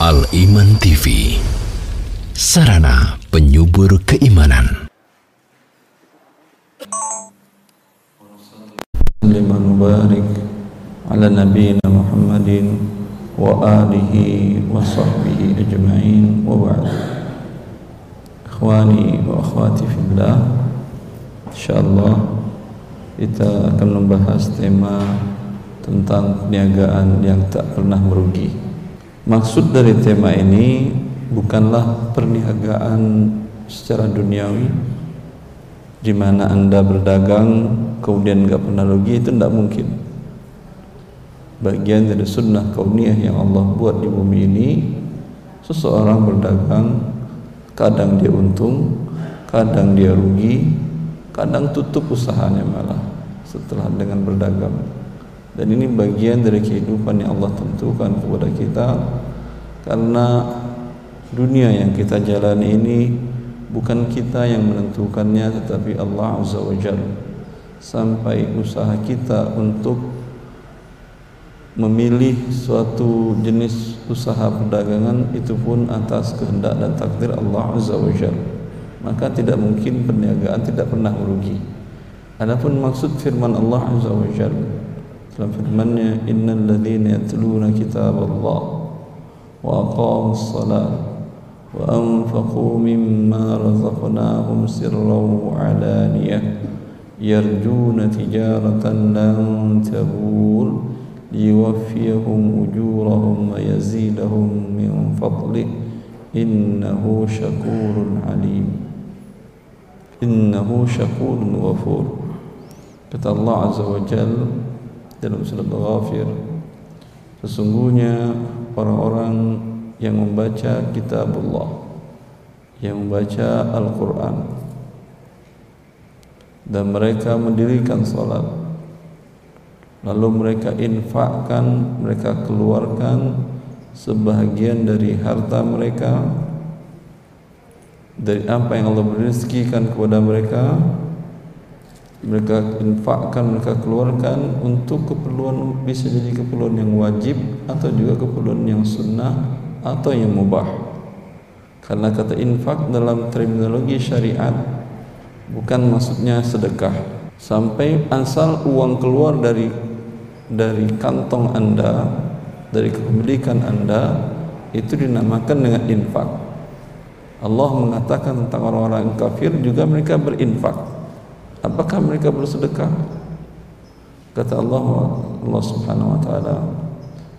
Al Iman TV Sarana penyubur keimanan. Liman mubarak ala Nabi Muhammadin wa alihi wa sahbihi ajma'in wa ba'd. Ikhwani wa akhwati fillah Insyaallah kita akan membahas tema tentang perniagaan yang tak pernah merugi. Maksud dari tema ini bukanlah perniagaan secara duniawi di mana anda berdagang kemudian nggak pernah rugi itu tidak mungkin. Bagian dari sunnah kauniyah yang Allah buat di bumi ini, seseorang berdagang, kadang dia untung, kadang dia rugi, kadang tutup usahanya malah setelah dengan berdagang dan ini bagian dari kehidupan yang Allah tentukan kepada kita. Karena dunia yang kita jalani ini bukan kita yang menentukannya tetapi Allah Azza wa sampai usaha kita untuk memilih suatu jenis usaha perdagangan itu pun atas kehendak dan takdir Allah Azza wa maka tidak mungkin perniagaan tidak pernah merugi. Adapun maksud firman Allah Azza wa فمن إن الذين يتلون كتاب الله وأقاموا الصلاة وأنفقوا مما رزقناهم سرا وعلانية يرجون تجارة لن تبور ليوفيهم أجورهم ويزيدهم من فضله إنه شكور عليم. إنه شكور غفور. كتب الله عز وجل dalam surat Al-Ghafir Sesungguhnya orang-orang yang membaca kitab Allah Yang membaca Al-Quran Dan mereka mendirikan salat Lalu mereka infakkan, mereka keluarkan Sebahagian dari harta mereka Dari apa yang Allah beriskikan kepada mereka mereka infakkan, mereka keluarkan untuk keperluan bisa jadi keperluan yang wajib atau juga keperluan yang sunnah atau yang mubah. Karena kata infak dalam terminologi syariat bukan maksudnya sedekah. Sampai asal uang keluar dari dari kantong Anda, dari kepemilikan Anda itu dinamakan dengan infak. Allah mengatakan tentang orang-orang kafir juga mereka berinfak apakah mereka bersedekah kata Allah Allah Subhanahu wa taala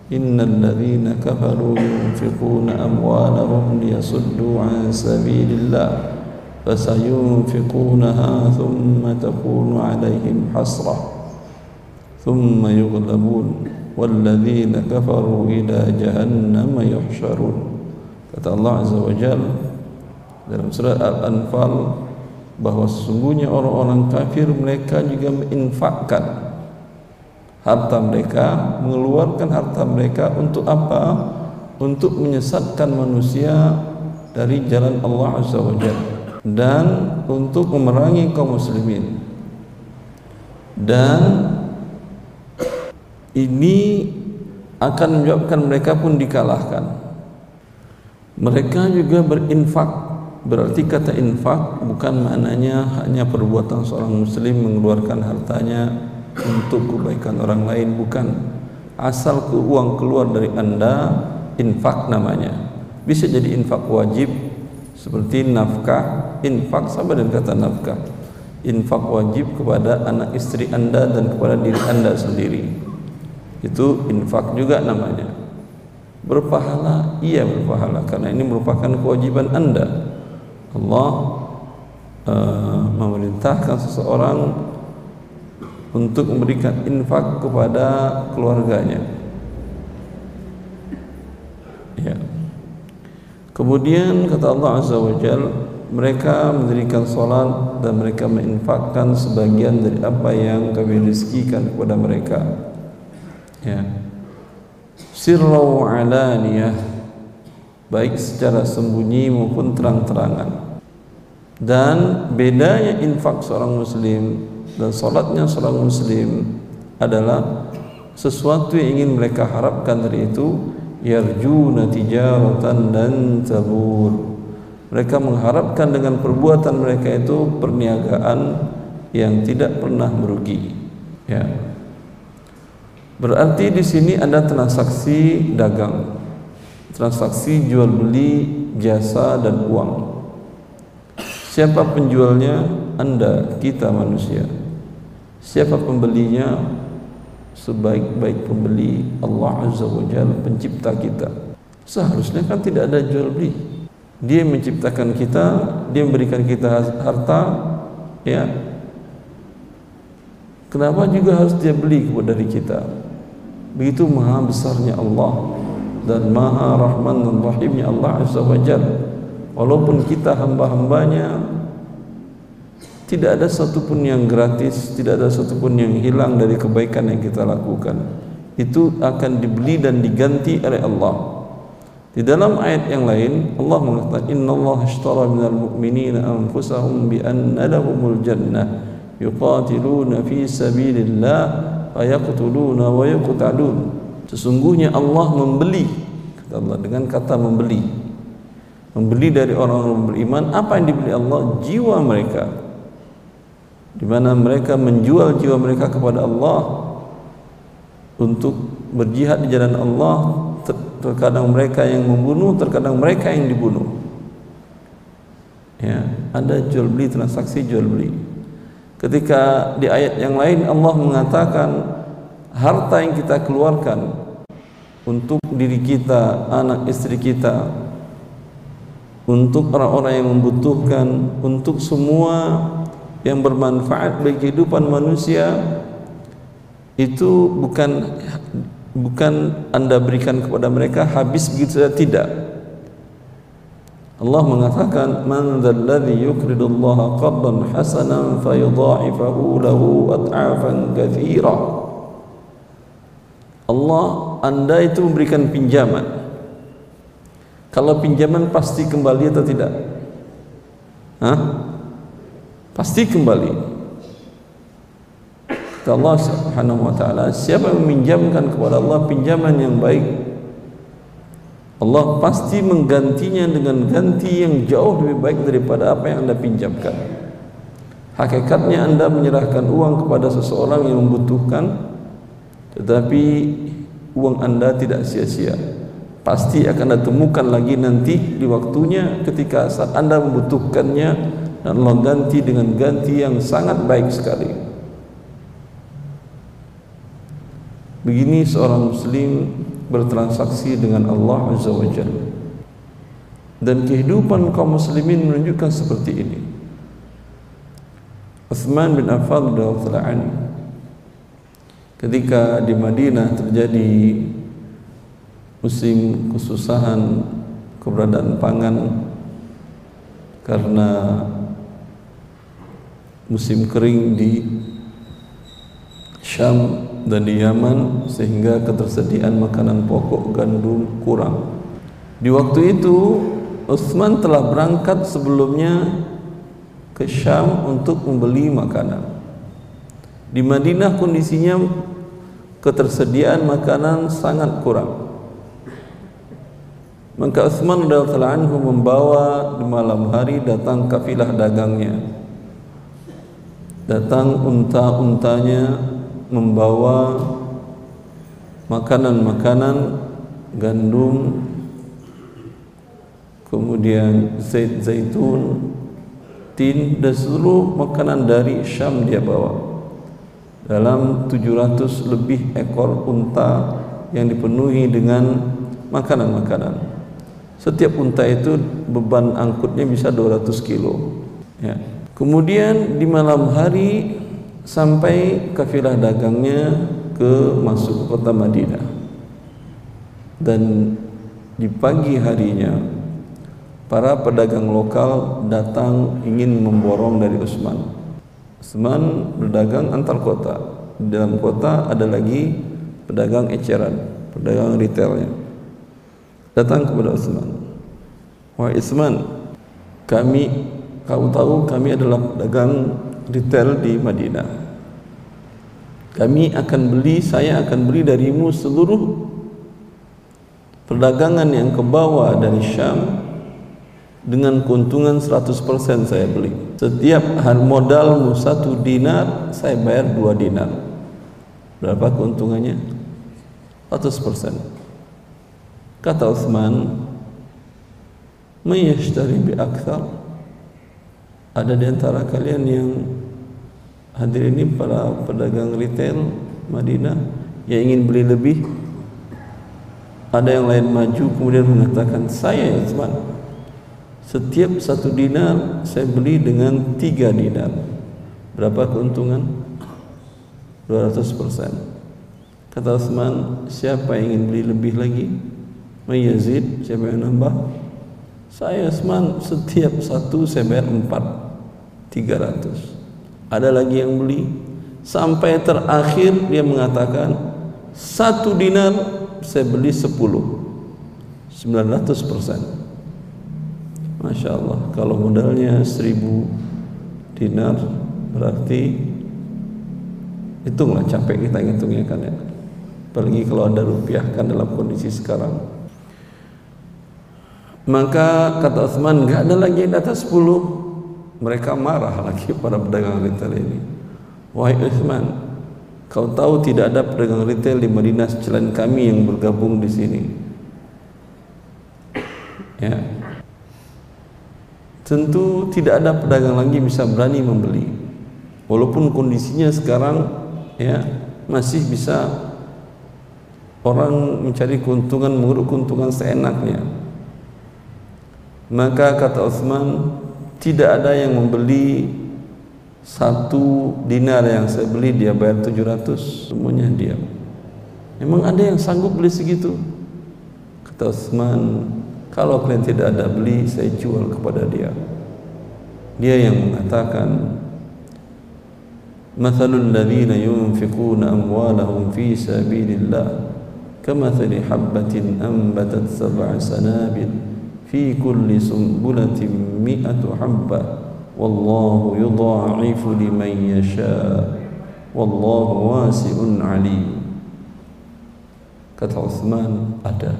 innal ladzina kafaru yunfiquna amwalahum liyasuddu an sabilillah fasayunfiqunaha thumma takunu alaihim hasrah thumma yughlabun والذين كفروا إلى جهنم يحشرون kata Allah Azza wa Jalla dalam surat Al-Anfal bahwa sesungguhnya orang-orang kafir mereka juga menginfakkan harta mereka, mengeluarkan harta mereka untuk apa? Untuk menyesatkan manusia dari jalan Allah Azza wa dan untuk memerangi kaum muslimin. Dan ini akan menyebabkan mereka pun dikalahkan. Mereka juga berinfak Berarti kata infak bukan maknanya hanya perbuatan seorang muslim mengeluarkan hartanya untuk kebaikan orang lain bukan. Asal ke uang keluar dari Anda infak namanya. Bisa jadi infak wajib seperti nafkah, infak sama dengan kata nafkah. Infak wajib kepada anak istri Anda dan kepada diri Anda sendiri. Itu infak juga namanya. Berpahala, iya berpahala karena ini merupakan kewajiban Anda Allah uh, memerintahkan seseorang untuk memberikan infak kepada keluarganya. Ya. Kemudian kata Allah Azza wa Jal, mereka mendirikan salat dan mereka menginfakkan sebagian dari apa yang kami rizkikan kepada mereka. Ya. Sirra wa alaniyah baik secara sembunyi maupun terang-terangan dan bedanya infak seorang muslim dan solatnya seorang muslim adalah sesuatu yang ingin mereka harapkan dari itu yarjuna tijaratan dan tabur. Mereka mengharapkan dengan perbuatan mereka itu perniagaan yang tidak pernah merugi. Ya. Berarti di sini ada transaksi dagang transaksi jual beli jasa dan uang siapa penjualnya anda kita manusia. Siapa pembelinya sebaik-baik pembeli Allah Azza wa Jalla pencipta kita. Seharusnya kan tidak ada jual beli. Dia menciptakan kita dia memberikan kita harta ya. Kenapa juga harus dia beli dari kita? Begitu maha besarnya Allah dan maha rahman dan rahimnya Allah Azza wa Jalla walaupun kita hamba-hambanya tidak ada satupun yang gratis, tidak ada satupun yang hilang dari kebaikan yang kita lakukan. Itu akan dibeli dan diganti oleh Allah. Di dalam ayat yang lain Allah mengatakan Inna Allah ashtara minal mu'minina anfusahum bi anna lahumul jannah yuqatiluna fi sabilillah fayaqtuluna wa yuqtalun. Sesungguhnya Allah membeli kata Allah dengan kata membeli. Membeli dari orang-orang beriman apa yang dibeli Allah? Jiwa mereka. Di mana mereka menjual jiwa mereka kepada Allah untuk berjihad di jalan Allah terkadang mereka yang membunuh terkadang mereka yang dibunuh. Ya ada jual beli transaksi jual beli. Ketika di ayat yang lain Allah mengatakan harta yang kita keluarkan untuk diri kita anak istri kita untuk orang-orang yang membutuhkan untuk semua yang bermanfaat bagi kehidupan manusia itu bukan bukan anda berikan kepada mereka habis begitu saja tidak. Allah mengatakan man dzalladzi yuqridullaha qardan hasanan fayudha'ifahu lahu at'afan katsira. Allah anda itu memberikan pinjaman kalau pinjaman pasti kembali atau tidak? Hah? pasti kembali. Kata Allah subhanahu wa ta'ala siapa yang meminjamkan kepada Allah pinjaman yang baik Allah pasti menggantinya dengan ganti yang jauh lebih baik daripada apa yang anda pinjamkan. Hakikatnya anda menyerahkan uang kepada seseorang yang membutuhkan tetapi uang anda tidak sia-sia pasti akan anda temukan lagi nanti di waktunya ketika saat anda membutuhkannya dan Allah ganti dengan ganti yang sangat baik sekali. Begini seorang muslim bertransaksi dengan Allah Azza wa Jalla. Dan kehidupan kaum muslimin menunjukkan seperti ini. Uthman bin Affan radhiyallahu ketika di Madinah terjadi musim kesusahan keberadaan pangan karena musim kering di Syam dan di Yaman sehingga ketersediaan makanan pokok gandum kurang. Di waktu itu Utsman telah berangkat sebelumnya ke Syam untuk membeli makanan. Di Madinah kondisinya ketersediaan makanan sangat kurang. Maka Utsman radhiyallahu anhu membawa di malam hari datang kafilah dagangnya. Datang unta-untanya membawa makanan-makanan gandum kemudian zait zaitun tin dan seluruh makanan dari Syam dia bawa. Dalam 700 lebih ekor unta yang dipenuhi dengan makanan-makanan setiap unta itu beban angkutnya bisa 200 kilo ya Kemudian di malam hari sampai kafilah dagangnya ke masuk kota Madinah. Dan di pagi harinya para pedagang lokal datang ingin memborong dari Utsman. Utsman berdagang antar kota. Di dalam kota ada lagi pedagang eceran, pedagang retailnya. Datang kepada Utsman. Wahai Utsman, kami Kau tahu kami adalah pedagang retail di Madinah. Kami akan beli, saya akan beli darimu seluruh perdagangan yang ke bawah dari Syam. Dengan keuntungan 100% saya beli. Setiap modalmu satu dinar saya bayar dua dinar. Berapa keuntungannya? 100% kata Utsman mayashtari bi akthar. Ada di antara kalian yang hadir ini para pedagang retail Madinah yang ingin beli lebih. Ada yang lain maju kemudian mengatakan saya Utsman setiap satu dinar saya beli dengan tiga dinar. Berapa keuntungan? 200 persen. Kata Utsman siapa yang ingin beli lebih lagi Mayazid siapa yang nambah. Saya Utsman setiap satu saya bayar empat tiga ratus. Ada lagi yang beli. Sampai terakhir dia mengatakan satu dinar saya beli sepuluh. Sembilan ratus persen. Masya Allah kalau modalnya seribu dinar berarti hitunglah capek kita ngitungnya kan ya. Apalagi kalau ada rupiah kan dalam kondisi sekarang maka kata Utsman nggak ada lagi yang di atas 10 mereka marah lagi para pedagang retail ini. Wahai Utsman kau tahu tidak ada pedagang retail di Madinah selain kami yang bergabung di sini? Ya. Tentu tidak ada pedagang lagi bisa berani membeli. Walaupun kondisinya sekarang ya masih bisa orang mencari keuntungan menguruk keuntungan seenaknya maka kata Utsman tidak ada yang membeli satu dinar yang saya beli dia bayar 700 semuanya dia memang ada yang sanggup beli segitu? Kata Utsman kalau kalian tidak ada beli saya jual kepada dia. Dia yang mengatakan Mathalul ladhina yunfikuna amwalahum fi sabilillah Kamathali habbatin ambatat sab'a sanabil Fi kulli sumbulatin mi'atu habba Wallahu yudha'ifu liman yasha Wallahu wasi'un alim Kata Uthman ada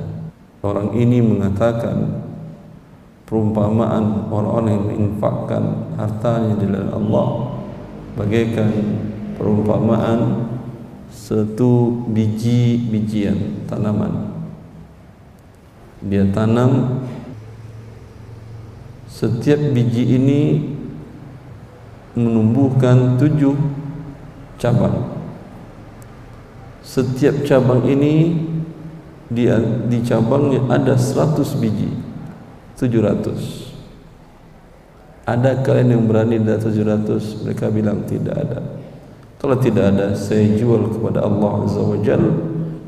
Orang ini mengatakan perumpamaan orang-orang yang menginfakkan hartanya di dalam Allah bagaikan perumpamaan satu biji-bijian tanaman. Dia tanam setiap biji ini menumbuhkan tujuh cabang. Setiap cabang ini di, di cabangnya ada 100 biji 700 ada kalian yang berani dari 700 mereka bilang tidak ada. Kalau tidak ada saya jual kepada Allah Azza wa Jal.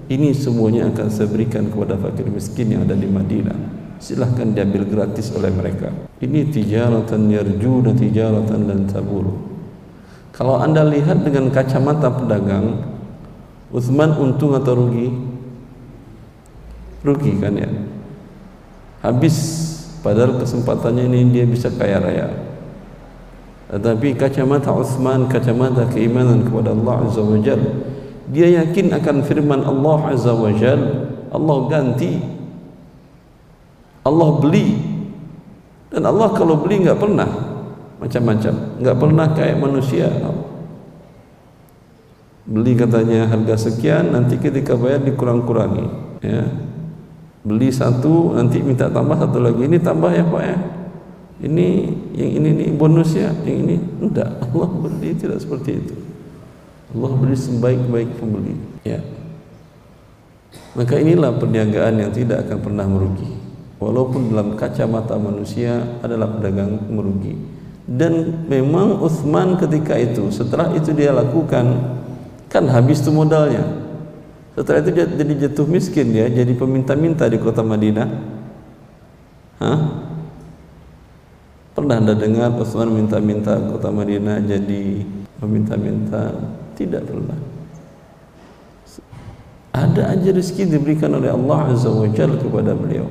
Ini semuanya akan saya berikan kepada fakir miskin yang ada di Madinah silahkan diambil gratis oleh mereka. Ini tijaratan yarjuna tijaratan dan taburu kalau anda lihat dengan kacamata pedagang Uthman untung atau rugi? Rugi kan ya? Habis padahal kesempatannya ini dia bisa kaya raya. Tetapi kacamata Uthman kacamata keimanan kepada Allah Azza wa Jal dia yakin akan firman Allah Azza wa Jal Allah ganti Allah beli. Dan Allah kalau beli enggak pernah. Macam-macam. Enggak pernah kayak manusia. Beli katanya harga sekian nanti ketika bayar dikurang-kurangi. Ya. Beli satu nanti minta tambah satu lagi. Ini tambah ya pak ya. Ini yang ini nih bonus ya yang ini. Enggak. Allah beli tidak seperti itu. Allah beli sebaik-baik pembeli. Ya. Maka inilah perniagaan yang tidak akan pernah merugi walaupun dalam kacamata manusia adalah pedagang merugi dan memang Uthman ketika itu setelah itu dia lakukan kan habis tu modalnya setelah itu dia jadi jatuh miskin dia, jadi peminta-minta di kota Madinah. Hah? Pernah anda dengar Utsman minta-minta kota Madinah jadi peminta-minta? Tidak pernah. Ada aja rezeki diberikan oleh Allah Azza wa Jalla kepada beliau.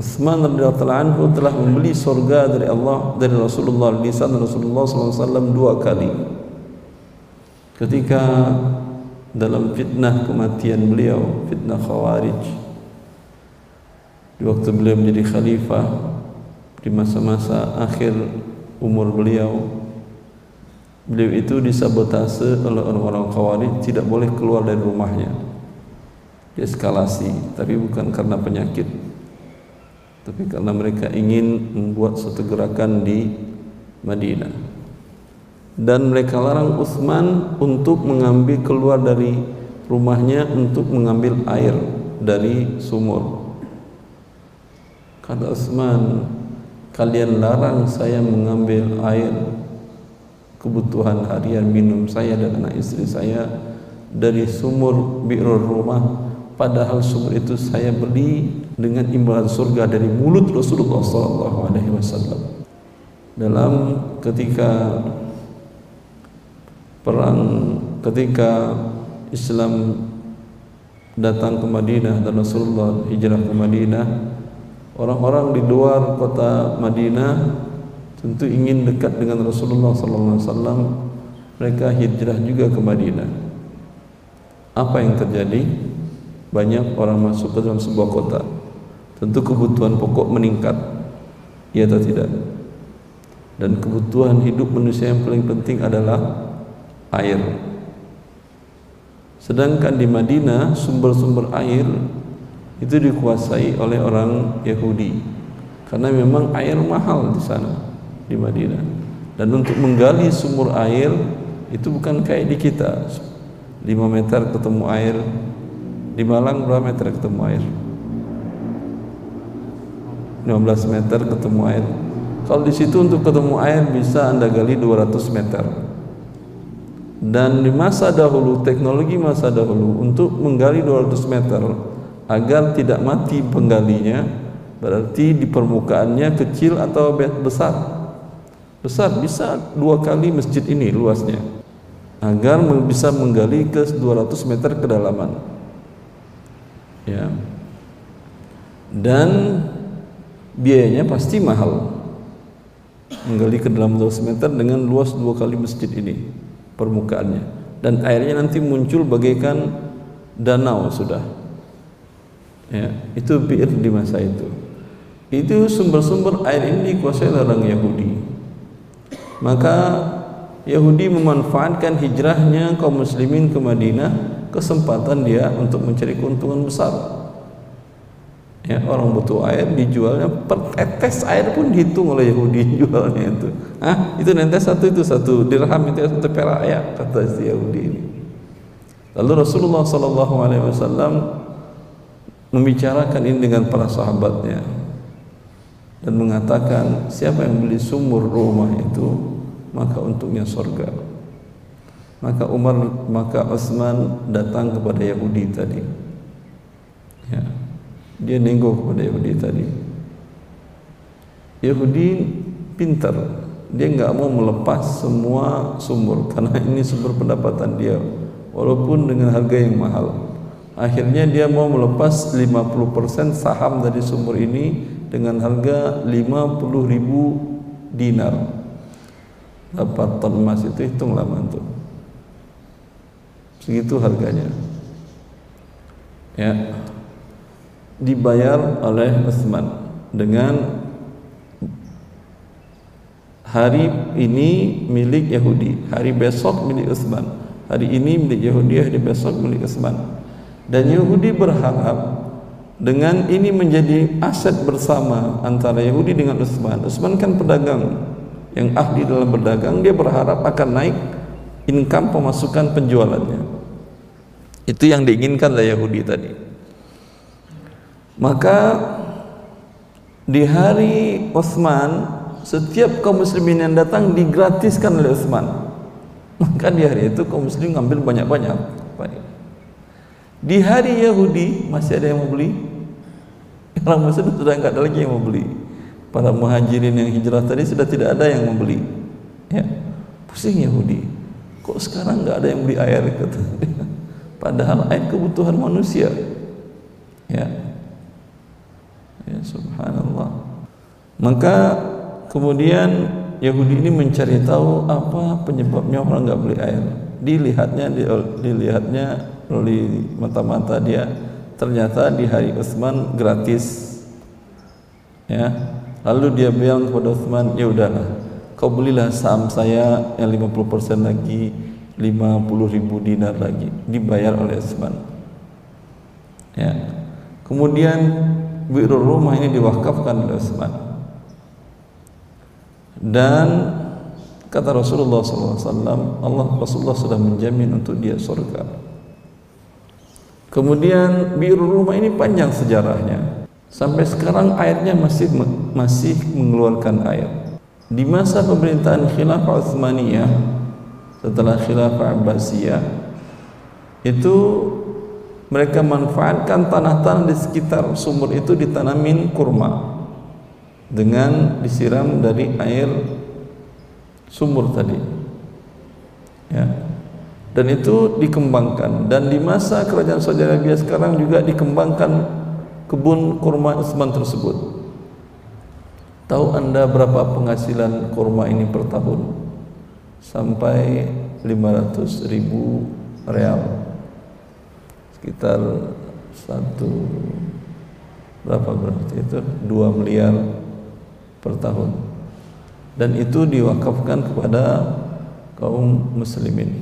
Utsman radhiyallahu anhu telah membeli surga dari Allah dari Rasulullah lisan Rasulullah SAW dua kali. Ketika dalam fitnah kematian beliau fitnah khawarij di waktu beliau menjadi khalifah di masa-masa akhir umur beliau beliau itu disabotase oleh orang-orang khawarij tidak boleh keluar dari rumahnya dieskalasi tapi bukan karena penyakit tapi karena mereka ingin membuat suatu gerakan di Madinah. Dan mereka larang Utsman untuk mengambil keluar dari rumahnya untuk mengambil air dari sumur. Kata Utsman kalian larang saya mengambil air kebutuhan harian minum saya dan anak istri saya dari sumur bi'rul rumah. Padahal sumur itu saya beli dengan imbalan surga dari mulut Rasulullah sallallahu alaihi wasallam. Dalam ketika perang ketika Islam datang ke Madinah dan Rasulullah hijrah ke Madinah orang-orang di luar kota Madinah tentu ingin dekat dengan Rasulullah sallallahu alaihi wasallam. Mereka hijrah juga ke Madinah. Apa yang terjadi? Banyak orang masuk ke dalam sebuah kota tentu kebutuhan pokok meningkat. Ya atau tidak? Dan kebutuhan hidup manusia yang paling penting adalah air. Sedangkan di Madinah sumber-sumber air itu dikuasai oleh orang Yahudi. Karena memang air mahal di sana di Madinah. Dan untuk menggali sumur air itu bukan kayak di kita. 5 meter ketemu air di Malang berapa meter ketemu air 15 meter ketemu air. Kalau di situ untuk ketemu air bisa anda gali 200 meter. Dan di masa dahulu teknologi masa dahulu untuk menggali 200 meter agar tidak mati penggalinya berarti di permukaannya kecil atau besar. Besar bisa dua kali masjid ini luasnya agar bisa menggali ke 200 meter kedalaman. Ya. Dan biayanya pasti mahal. Menggali ke dalam 200 meter dengan luas dua kali masjid ini permukaannya. Dan airnya nanti muncul bagaikan danau sudah. Ya, itu bir di masa itu. Itu sumber-sumber air ini dikuasai oleh orang Yahudi. Maka Yahudi memanfaatkan hijrahnya kaum muslimin ke Madinah kesempatan dia untuk mencari keuntungan besar ya orang butuh air dijualnya. Per tetes air pun dihitung oleh Yahudi jualnya itu. Ah itu nanti satu itu satu dirham itu satu perak. Ya kata si Yahudi ini. Lalu Rasulullah Sallallahu Alaihi Wasallam membicarakan ini dengan para sahabatnya dan mengatakan siapa yang beli sumur rumah itu maka untuknya surga maka Umar maka Utsman datang kepada Yahudi tadi. Ya dia nengok kepada Yahudi tadi. Yahudi pintar. Dia enggak mau melepas semua sumur karena ini sumber pendapatan dia. Walaupun dengan harga yang mahal. Akhirnya dia mau melepas 50% saham dari sumur ini dengan harga 50 ribu dinar. Dapat ton emas itu hitung lama segitu harganya. Ya dibayar oleh Utsman dengan hari ini milik Yahudi hari besok milik Utsman hari ini milik Yahudi hari besok milik Utsman dan Yahudi berharap dengan ini menjadi aset bersama antara Yahudi dengan Utsman. Utsman kan pedagang yang ahli dalam berdagang, dia berharap akan naik income pemasukan penjualannya. Itu yang diinginkan oleh Yahudi tadi. Maka di hari Utsman setiap kaum muslimin yang datang digratiskan oleh Utsman. Maka di hari itu kaum muslim ngambil banyak-banyak. Di hari Yahudi masih ada yang mau beli. Orang Muslim sudah enggak ada lagi yang mau beli. Para muhajirin yang hijrah tadi sudah tidak ada yang membeli. Ya. Pusing Yahudi. Kok sekarang enggak ada yang beli air kata Padahal air kebutuhan manusia. Ya. Subhanallah. Maka kemudian Yahudi ini mencari tahu apa penyebabnya orang enggak beli air. Dilihatnya dilihatnya melalui mata-mata dia. Ternyata di hari Utsman gratis. Ya. Lalu dia bilang kepada Utsman ya udahlah kau belilah saham saya yang 50% lagi 50 ribu dinar lagi. Dibayar oleh Utsman. Ya. Kemudian biru rumah ini diwakafkan oleh Utsman. Dan kata Rasulullah SAW Allah Rasulullah sudah menjamin untuk dia surga. Kemudian biru rumah ini panjang sejarahnya. Sampai sekarang airnya masih masih mengeluarkan air. Di masa pemerintahan khilafah Utsmaniyah setelah khilafah Abbasiyah itu mereka manfaatkan tanah-tanah di sekitar sumur itu ditanamin kurma dengan disiram dari air sumur tadi ya dan itu dikembangkan dan di masa kerajaan Saudi Arabia sekarang juga dikembangkan kebun kurma Utsman tersebut. Tahu anda berapa penghasilan kurma ini per tahun? Sampai 500 ribu real. Sekitar satu berapa berarti itu? 2 miliar per tahun. Dan itu diwakafkan kepada kaum muslimin.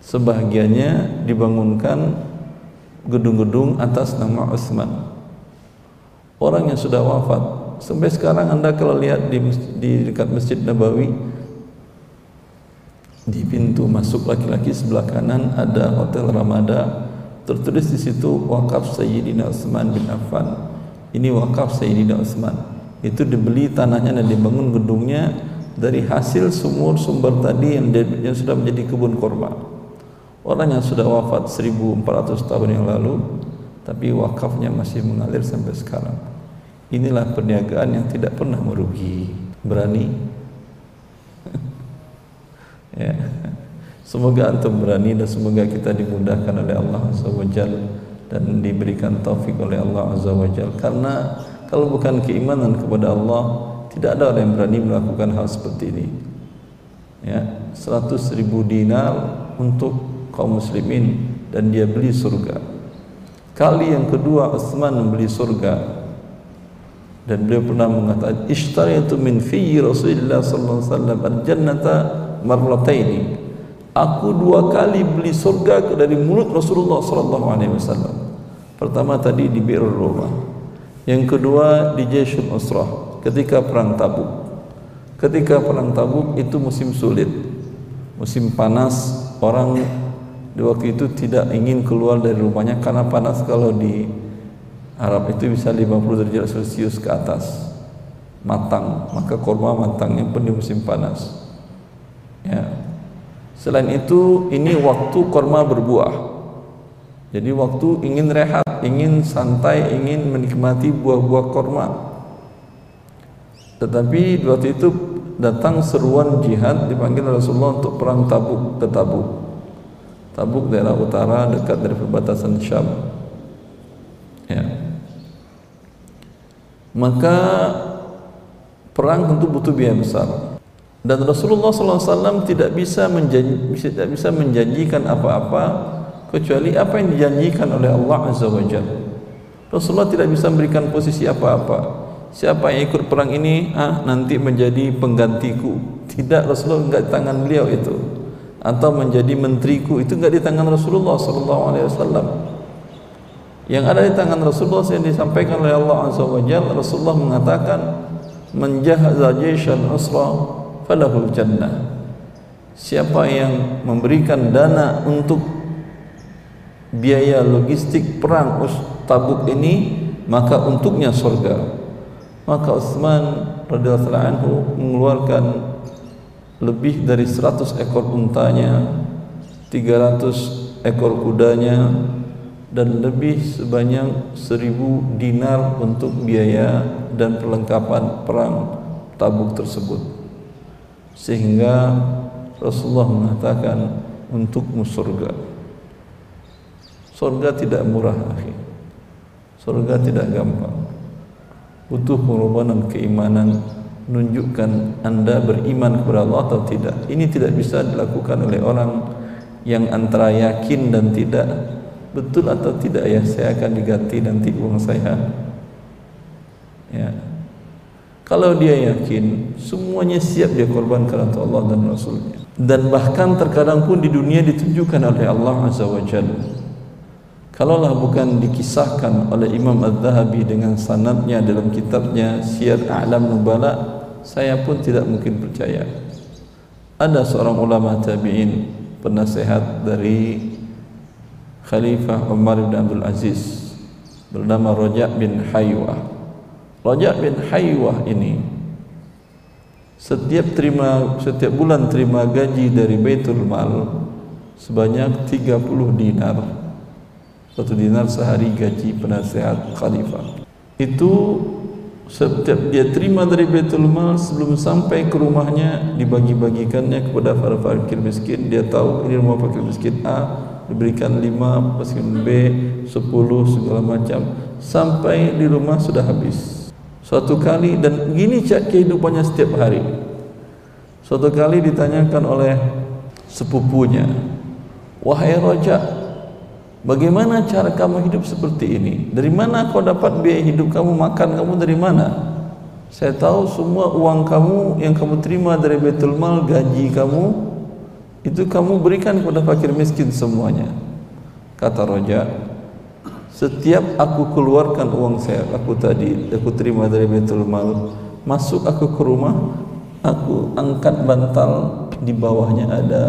Sebahagiannya dibangunkan gedung-gedung atas nama Utsman. Orang yang sudah wafat sampai sekarang Anda kalau lihat di, di dekat Masjid Nabawi di pintu masuk laki-laki sebelah kanan ada Hotel Ramada tertulis di situ wakaf Sayyidina Utsman bin Affan. Ini wakaf Sayyidina Utsman. Itu dibeli tanahnya dan dibangun gedungnya dari hasil sumur sumber tadi yang, yang sudah menjadi kebun korma. Orang yang sudah wafat 1400 tahun yang lalu tapi wakafnya masih mengalir sampai sekarang. Inilah perniagaan yang tidak pernah merugi. Berani? ya. Semoga antum berani dan semoga kita dimudahkan oleh Allah Azza wa dan diberikan taufik oleh Allah Azza wa Karena kalau bukan keimanan kepada Allah, tidak ada orang yang berani melakukan hal seperti ini. Ya, 100 ribu dinar untuk kaum muslimin dan dia beli surga. Kali yang kedua Utsman membeli surga. Dan beliau pernah mengatakan ishtaraitu min fi Rasulullah sallallahu alaihi wasallam al-jannata marrataini. Aku dua kali beli surga dari mulut Rasulullah sallallahu alaihi wasallam. Pertama tadi di Bi'rul Rumah. Yang kedua di Jaisul Usrah ketika perang Tabuk. Ketika perang Tabuk itu musim sulit. Musim panas, orang di waktu itu tidak ingin keluar dari rumahnya karena panas kalau di Arab itu bisa 50 derajat Celcius ke atas matang maka korma matangnya pun di musim panas selain itu ini waktu korma berbuah jadi waktu ingin rehat ingin santai ingin menikmati buah-buah korma tetapi waktu itu datang seruan jihad dipanggil Rasulullah untuk perang tabuk ke tabuk Tabuk daerah utara dekat dari perbatasan Syam. Ya. Maka perang tentu butuh biaya besar. Dan Rasulullah SAW tidak bisa menjanji, tidak bisa menjanjikan apa-apa kecuali apa yang dijanjikan oleh Allah Azza wa. Rasulullah tidak bisa memberikan posisi apa-apa. Siapa yang ikut perang ini ah nanti menjadi penggantiku. Tidak Rasulullah enggak tangan beliau itu atau menjadi menteriku itu enggak di tangan Rasulullah wasallam. Yang ada di tangan Rasulullah yang disampaikan oleh Allah Azza wa Rasulullah mengatakan man jahaza jayshan usra falahul jannah. Siapa yang memberikan dana untuk biaya logistik perang Tabuk ini maka untuknya surga. Maka Utsman radhiyallahu anhu mengeluarkan lebih dari 100 ekor untanya 300 ekor kudanya dan lebih sebanyak 1000 dinar untuk biaya dan perlengkapan perang tabuk tersebut sehingga Rasulullah mengatakan untukmu surga. Surga tidak murah akhir surga tidak gampang. Butuh pengorbanan keimanan menunjukkan anda beriman kepada Allah atau tidak. Ini tidak bisa dilakukan oleh orang yang antara yakin dan tidak. Betul atau tidak ya saya akan diganti nanti uang saya. Ya kalau dia yakin semuanya siap dia korbankan untuk Allah dan Rasulnya. Dan bahkan terkadang pun di dunia ditunjukkan oleh Allah Azza wa Jalla kalaulah bukan dikisahkan oleh Imam Al-Zahabi dengan sanadnya dalam kitabnya Syiar A'lam Nubala saya pun tidak mungkin percaya. Ada seorang ulama tabi'in penasehat dari Khalifah Umar bin Abdul Aziz bernama Raja' bin Haywah Raja bin Haywah ini setiap terima setiap bulan terima gaji dari Baitul Mal sebanyak 30 dinar. Satu dinar sehari gaji penasehat khalifah. Itu setiap dia terima dari Baitul Mal sebelum sampai ke rumahnya dibagi-bagikannya kepada para fakir miskin. Dia tahu ini rumah fakir miskin A diberikan 5, miskin B 10 segala macam sampai di rumah sudah habis. Suatu kali dan gini kehidupannya setiap hari. Suatu kali ditanyakan oleh sepupunya, "Wahai raja, bagaimana cara kamu hidup seperti ini? Dari mana kau dapat biaya hidup kamu, makan kamu dari mana?" Saya tahu semua uang kamu yang kamu terima dari Baitul Mal, gaji kamu itu kamu berikan kepada fakir miskin semuanya. Kata raja, Setiap aku keluarkan uang saya, aku tadi, aku terima dari Baitul Mal, masuk aku ke rumah, aku angkat bantal, di bawahnya ada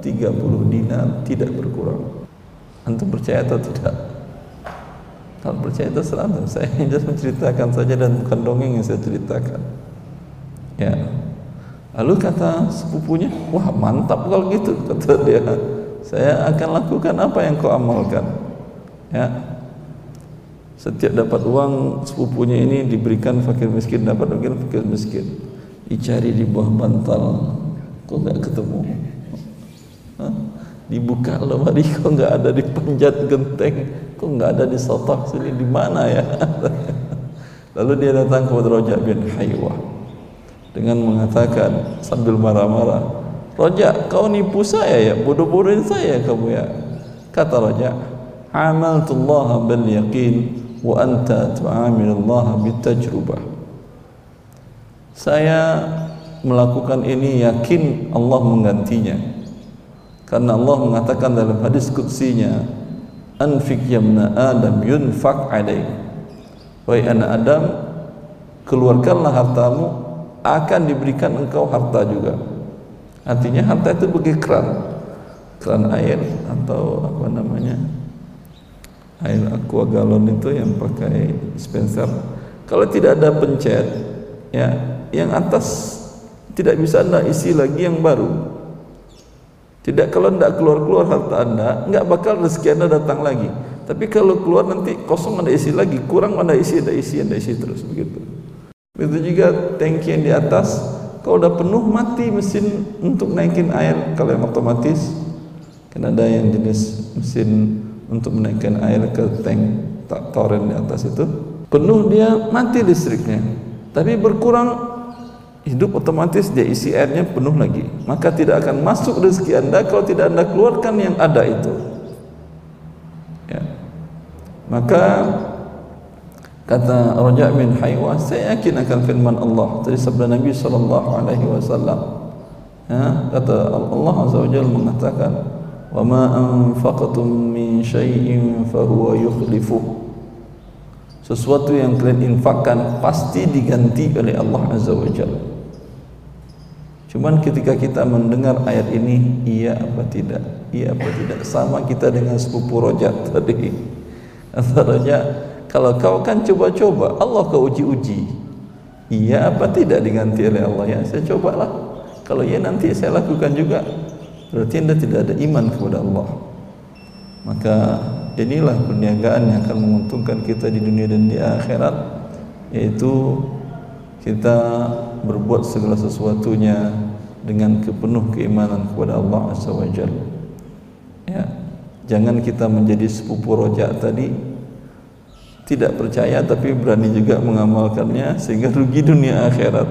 30 dinar, tidak berkurang. Antum percaya atau tidak? Kalau percaya itu selalu saya hanya menceritakan saja dan bukan dongeng yang saya ceritakan. Ya. Lalu kata sepupunya, wah mantap kalau gitu kata dia. Saya akan lakukan apa yang kau amalkan. Ya, setiap dapat uang sepupunya ini diberikan fakir miskin dapat fakir fakir miskin. Dicari di bawah bantal kok nggak ketemu? Hah? dibuka lemari kok nggak ada di panjat genteng? Kok nggak ada di sotok sini di mana ya? Lalu dia datang kepada Roja bin Haywah dengan mengatakan sambil marah-marah Roja kau nipu saya ya? Bodoh-bodohin saya kamu ya? Kata Roja amaltullah bil yaqin wa anta tu'amilullah bitajrubah. Saya melakukan ini yakin Allah menggantinya. Karena Allah mengatakan dalam hadis qudsinya anfik yamna adam yunfak alaik wahai anak Adam keluarkanlah hartamu akan diberikan engkau harta juga. Artinya harta itu bagi keran keran air atau apa namanya air aqua galon itu yang pakai dispenser kalau tidak ada pencet ya yang atas tidak bisa anda isi lagi yang baru. Tidak kalau tidak keluar-keluar harta anda nggak bakal rezeki anda datang lagi. Tapi kalau keluar nanti kosong anda isi lagi. Kurang anda isi anda isi anda isi terus begitu. Begitu juga tangki yang di atas. Kalau udah penuh mati mesin untuk naikin air. Kalau yang otomatis kan ada yang jenis mesin untuk menaikkan air ke tank toren di atas itu. Penuh dia mati listriknya. Tapi berkurang hidup otomatis dia isi airnya penuh lagi. Maka tidak akan masuk rezeki anda kalau tidak anda keluarkan yang ada itu. Ya. maka kata Raja bin Haywa saya yakin akan firman Allah dari sabda Nabi sallallahu alaihi wasallam. Ya kata Allah azza wajalla mengatakan وما أنفقتم من شيء فهو يخلفه sesuatu yang kalian infakkan pasti diganti oleh Allah Azza wa Jalla cuman ketika kita mendengar ayat ini iya apa tidak iya apa tidak sama kita dengan sepupu rojat tadi antaranya kalau kau kan coba-coba Allah kau uji-uji iya apa tidak diganti oleh Allah ya saya cobalah kalau iya nanti saya lakukan juga berarti anda tidak ada iman kepada Allah. Maka inilah perniagaan yang akan menguntungkan kita di dunia dan di akhirat yaitu kita berbuat segala sesuatunya dengan kepenuh keimanan kepada Allah Azza wa ya jangan kita menjadi sepupu rojak tadi tidak percaya tapi berani juga mengamalkannya sehingga rugi dunia akhirat.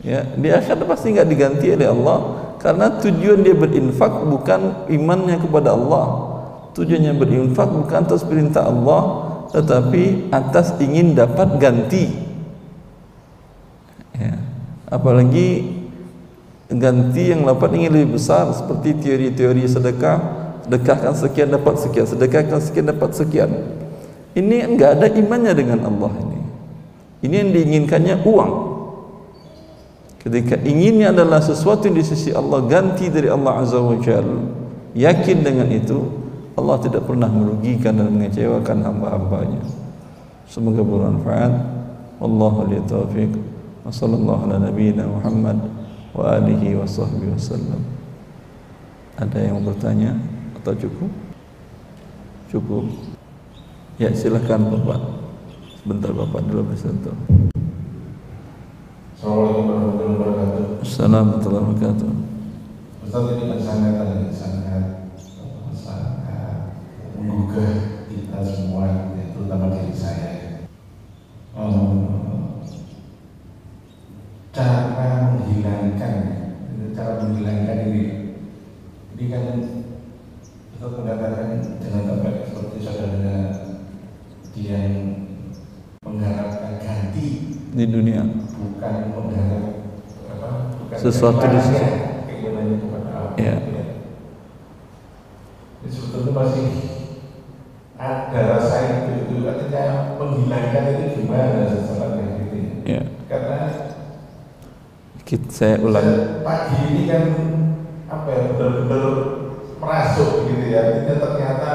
Ya di akhirat pasti nggak diganti oleh Allah karena tujuan dia berinfak bukan imannya kepada Allah. Tujuannya berinfak bukan atas perintah Allah tetapi atas ingin dapat ganti. Ya. apalagi ganti yang dapat ingin lebih besar seperti teori-teori sedekah. Sedekahkan sekian dapat sekian. Sedekahkan sekian dapat sekian. Ini enggak ada imannya dengan Allah ini. Ini yang diinginkannya uang ketika inginnya adalah sesuatu di sisi Allah ganti dari Allah Azza wa Jal. Yakin dengan itu Allah tidak pernah merugikan dan mengecewakan hamba-hambanya. Semoga bermanfaat. Wallahu li taufiq. Wa sallallahu ala nabiyyina Muhammad wa alihi wa sahbihi wasallam ada yang bertanya atau cukup? Cukup. Ya silahkan bapak. Sebentar bapak dulu bersentuh Assalamualaikum warahmatullahi wabarakatuh. Assalamualaikum warahmatullahi wabarakatuh Ustaz ini kan sangat sangat sangat menggugah kita semua, terutama diri saya. Um, cara menghilangkan, cara menghilangkan ini, ini kan Ustaz mengatakan jangan sampai seperti saudara dia yang mengharapkan ganti di dunia bukan mengharap apa bukan Sesuatu di sisi-. Ya. Ini sebetulnya masih ada rasa itu itu artinya menghilangkan itu gimana sesuatu gitu ya? Karena Kita, saya ulang pagi ini kan apa ya benar-benar merasuk gitu ya. Artinya ternyata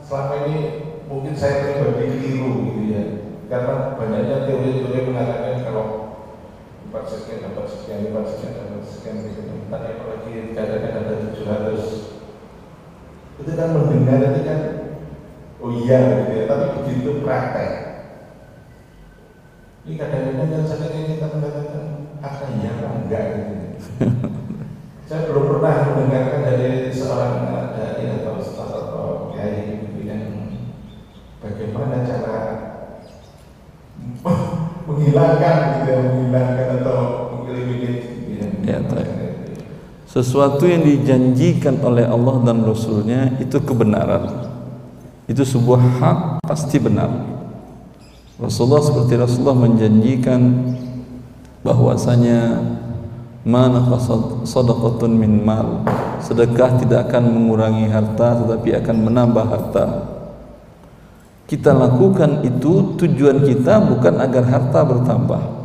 selama ini mungkin saya pribadi keliru gitu ya. Karena banyaknya teori-teori mengatakan kalau empat sekian dapat sekian empat sekian sekian gitu tadi apalagi katakan ada tujuh ratus. Itu kan mendengar itu kan oh iya gitu ya tapi begitu praktek. Ini kadang-kadang kan sebenarnya kita mengatakan iya apa enggak gitu saya belum pernah mendengarkan dari seorang dari atau ustaz atau kiai gitu yang bagaimana cara menghilangkan gitu ya, menghilangkan atau mengeliminir gitu ya. Ya, baik. Sesuatu yang dijanjikan oleh Allah dan Rasulnya itu kebenaran. Itu sebuah hak pasti benar. Rasulullah seperti Rasulullah menjanjikan bahwasanya mana sadaqatun min mal. Sedekah tidak akan mengurangi harta tetapi akan menambah harta. Kita lakukan itu tujuan kita bukan agar harta bertambah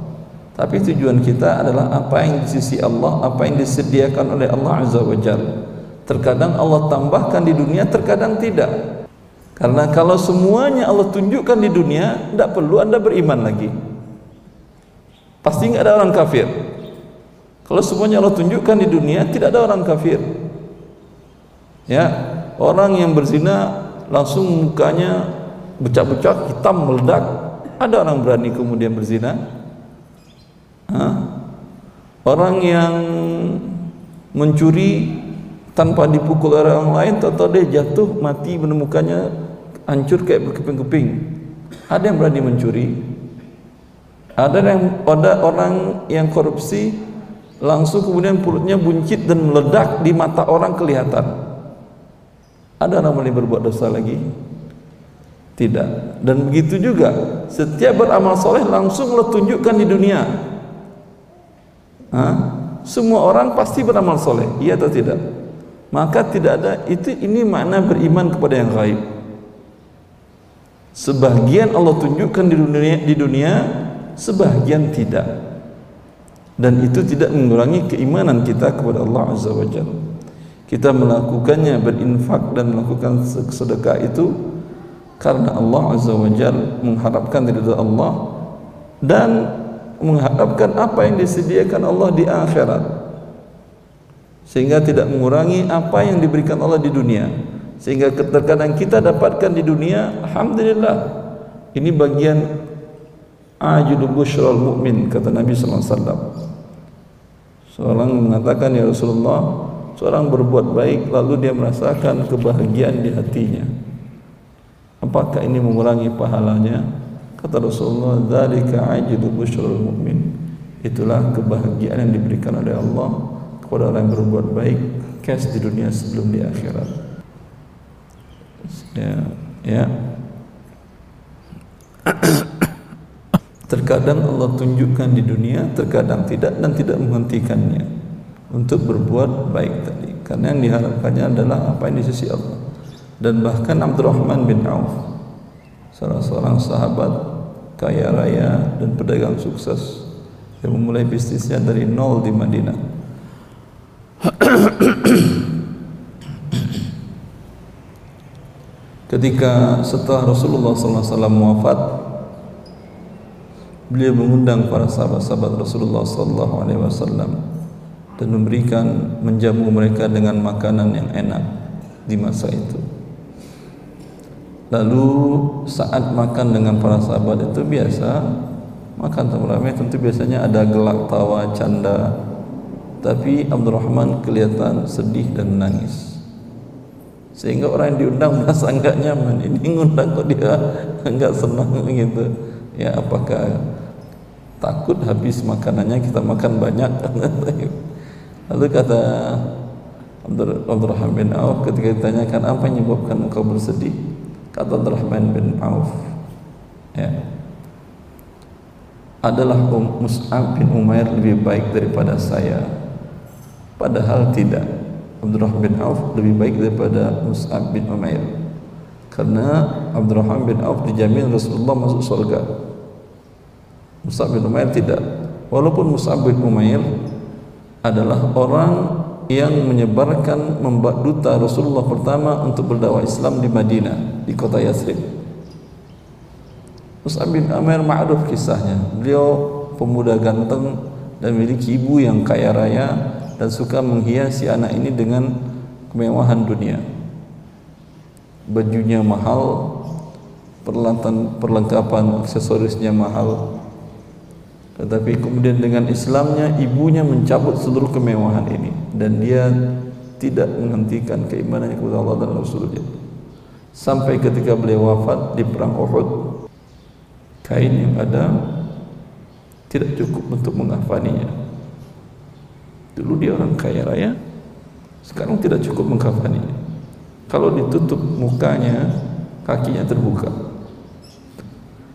tapi tujuan kita adalah apa yang di sisi Allah apa yang disediakan oleh Allah Azza wa terkadang Allah tambahkan di dunia terkadang tidak. Karena kalau semuanya Allah tunjukkan di dunia tidak perlu anda beriman lagi. Pasti nggak ada orang kafir. Kalau semuanya Allah tunjukkan di dunia tidak ada orang kafir. Ya orang yang berzina langsung mukanya becak-becak hitam meledak. Ada orang berani kemudian berzina? Orang yang mencuri tanpa dipukul orang lain atau dia jatuh mati menemukannya hancur kayak berkeping-keping. Ada yang berani mencuri. Ada yang ada orang yang korupsi langsung kemudian perutnya buncit dan meledak di mata orang kelihatan. Ada orang boleh berbuat dosa lagi? Tidak. Dan begitu juga setiap beramal soleh langsung lo di dunia Semua orang pasti beramal soleh iya atau tidak? Maka tidak ada itu ini makna beriman kepada yang gaib. Sebagian Allah tunjukkan di dunia di dunia sebagian tidak. Dan itu tidak mengurangi keimanan kita kepada Allah Azza wa Jalla. Kita melakukannya berinfak dan melakukan sedekah itu karena Allah Azza wa Jalla mengharapkan dari Allah. Dan mengharapkan apa yang disediakan Allah di akhirat sehingga tidak mengurangi apa yang diberikan Allah di dunia sehingga terkadang kita dapatkan di dunia alhamdulillah ini bagian ajudu busyral mu'min kata Nabi wasallam. Seorang mengatakan ya Rasulullah seorang berbuat baik lalu dia merasakan kebahagiaan di hatinya. Apakah ini mengurangi pahalanya kata Rasulullah dzalika ajudu busyral mu'min. Itulah kebahagiaan yang diberikan oleh Allah kepada orang yang berbuat baik cash di dunia sebelum di akhirat. Ya ya. Terkadang Allah tunjukkan di dunia terkadang tidak dan tidak menghentikannya untuk berbuat baik tadi. Karena yang diharapkannya adalah apa yang di sisi Allah. Dan bahkan Abdurrahman bin Auf salah seorang sahabat kaya raya dan pedagang sukses yang memulai bisnisnya dari nol di Madinah. Ketika setelah Rasulullah SAW wafat beliau mengundang para sahabat-sahabat Rasulullah SAW dan memberikan menjamu mereka dengan makanan yang enak di masa itu lalu saat makan dengan para sahabat itu biasa makan ramai tentu biasanya ada gelak tawa canda. Tapi Abdurrahman kelihatan sedih dan menangis sehingga orang yang diundang merasa enggak nyaman. Ini ngundang kok dia enggak senang gitu. Ya apakah takut habis makanannya? Kita makan banyak. Lalu kata Abdurrahman bin Auf ketika ditanyakan apa yang menyebabkan engkau bersedih kata Abdurrahman bin Auf ya adalah um Mus'ab bin Umair lebih baik daripada saya. Padahal tidak. Abdurrahman bin Auf lebih baik daripada Mus'ab bin Umair. Karena Abdurrahman bin Auf dijamin Rasulullah masuk surga. Mus'ab bin Umair tidak. Walaupun Mus'ab bin Umair adalah orang yang menyebarkan membuat duta Rasulullah pertama untuk berdakwah Islam di Madinah di kota Yathrib Mus'ab bin Umair ma'ruf kisahnya. Beliau pemuda ganteng dan memiliki ibu yang kaya raya dan suka menghiasi anak ini dengan kemewahan dunia. Bajunya mahal peralatan perlengkapan aksesorisnya mahal. Tetapi kemudian dengan Islamnya ibunya mencabut seluruh kemewahan ini dan dia tidak menghentikan keimanannya kepada Allah dan Rasulnya sampai ketika beliau wafat di perang Uhud kain yang ada tidak cukup untuk mengafaninya Dulu dia orang kaya raya, sekarang tidak cukup mengkafani. Kalau ditutup mukanya, kakinya terbuka.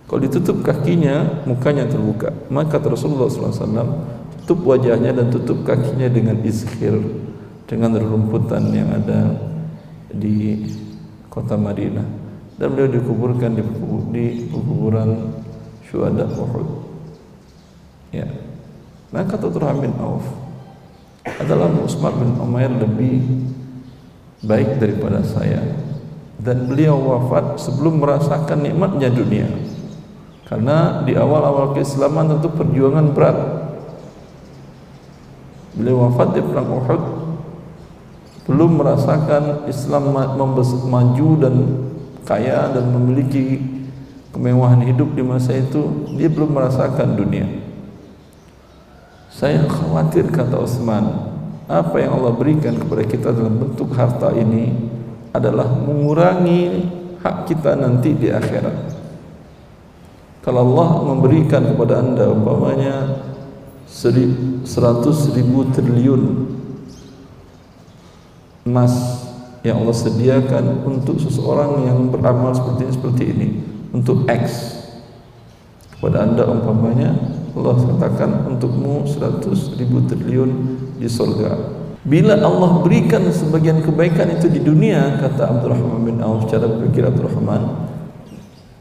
Kalau ditutup kakinya, mukanya terbuka. Maka Rasulullah SAW tutup wajahnya dan tutup kakinya dengan izhir, dengan rumputan yang ada di kota Madinah. Dan beliau dikuburkan di, di kuburan syuhada Uhud. Ya. Maka Abdurrahman bin Auf adalah Utsman bin Umair lebih baik daripada saya dan beliau wafat sebelum merasakan nikmatnya dunia karena di awal-awal keislaman tentu perjuangan berat beliau wafat di perang Uhud belum merasakan Islam maju dan kaya dan memiliki kemewahan hidup di masa itu dia belum merasakan dunia saya khawatir kata Utsman, apa yang Allah berikan kepada kita dalam bentuk harta ini adalah mengurangi hak kita nanti di akhirat. Kalau Allah memberikan kepada anda umpamanya seratus ribu triliun emas yang Allah sediakan untuk seseorang yang beramal seperti ini, seperti ini untuk X kepada anda umpamanya Allah katakan untukmu 100 ribu triliun di surga. Bila Allah berikan sebagian kebaikan itu di dunia, kata Abdurrahman bin Auf cara berpikir Abdurrahman,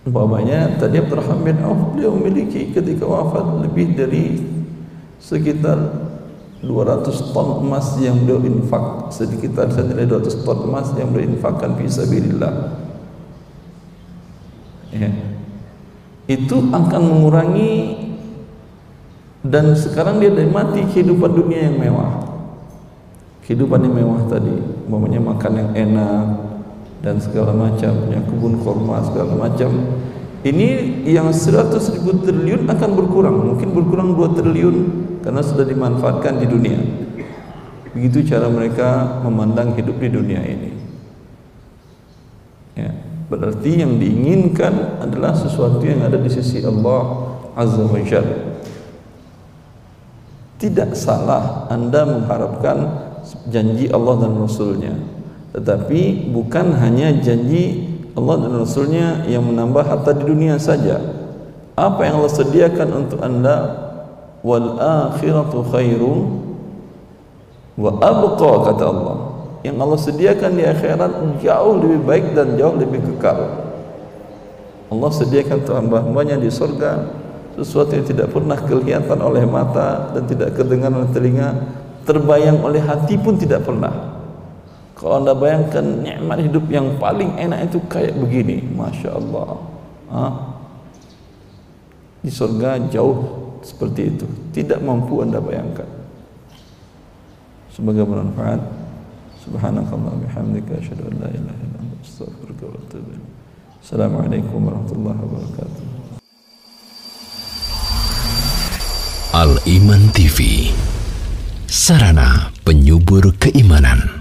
umpamanya tadi Abdurrahman bin Auf beliau memiliki ketika wafat lebih dari sekitar 200 ton emas yang beliau infak. Sekitar senilai 200 ton emas yang beliau infakkan sabilillah. Ya. itu akan mengurangi dan sekarang dia mati kehidupan dunia yang mewah. Kehidupan yang mewah tadi umpamanya makan yang enak dan segala macam punya kebun korma segala macam. Ini yang 100 ribu triliun akan berkurang mungkin berkurang 2 triliun karena sudah dimanfaatkan di dunia. Begitu cara mereka memandang hidup di dunia ini. Ya, berarti yang diinginkan adalah sesuatu yang ada di sisi Allah Azza wa Jalla tidak salah anda mengharapkan janji Allah dan Rasulnya. Tetapi bukan hanya janji Allah dan Rasulnya yang menambah harta di dunia saja. Apa yang Allah sediakan untuk anda wal akhiratu khairum wa abqa kata Allah. Yang Allah sediakan di akhirat jauh lebih baik dan jauh lebih kekal. Allah sediakan untuk hamba-hambanya di surga sesuatu yang tidak pernah kelihatan oleh mata dan tidak kedengaran oleh telinga terbayang oleh hati pun tidak pernah. Kalau anda bayangkan nikmat hidup yang paling enak itu kayak begini Masya Allah. Ha? di surga jauh seperti itu. Tidak mampu anda bayangkan. Semoga bermanfaat. Subhanakallah bihamdika asyhadu an la ilaha illa anta astaghfiruka wa atubu ilaik Assalamualaikum warahmatullahi wabarakatuh. Al Iman TV Sarana penyubur keimanan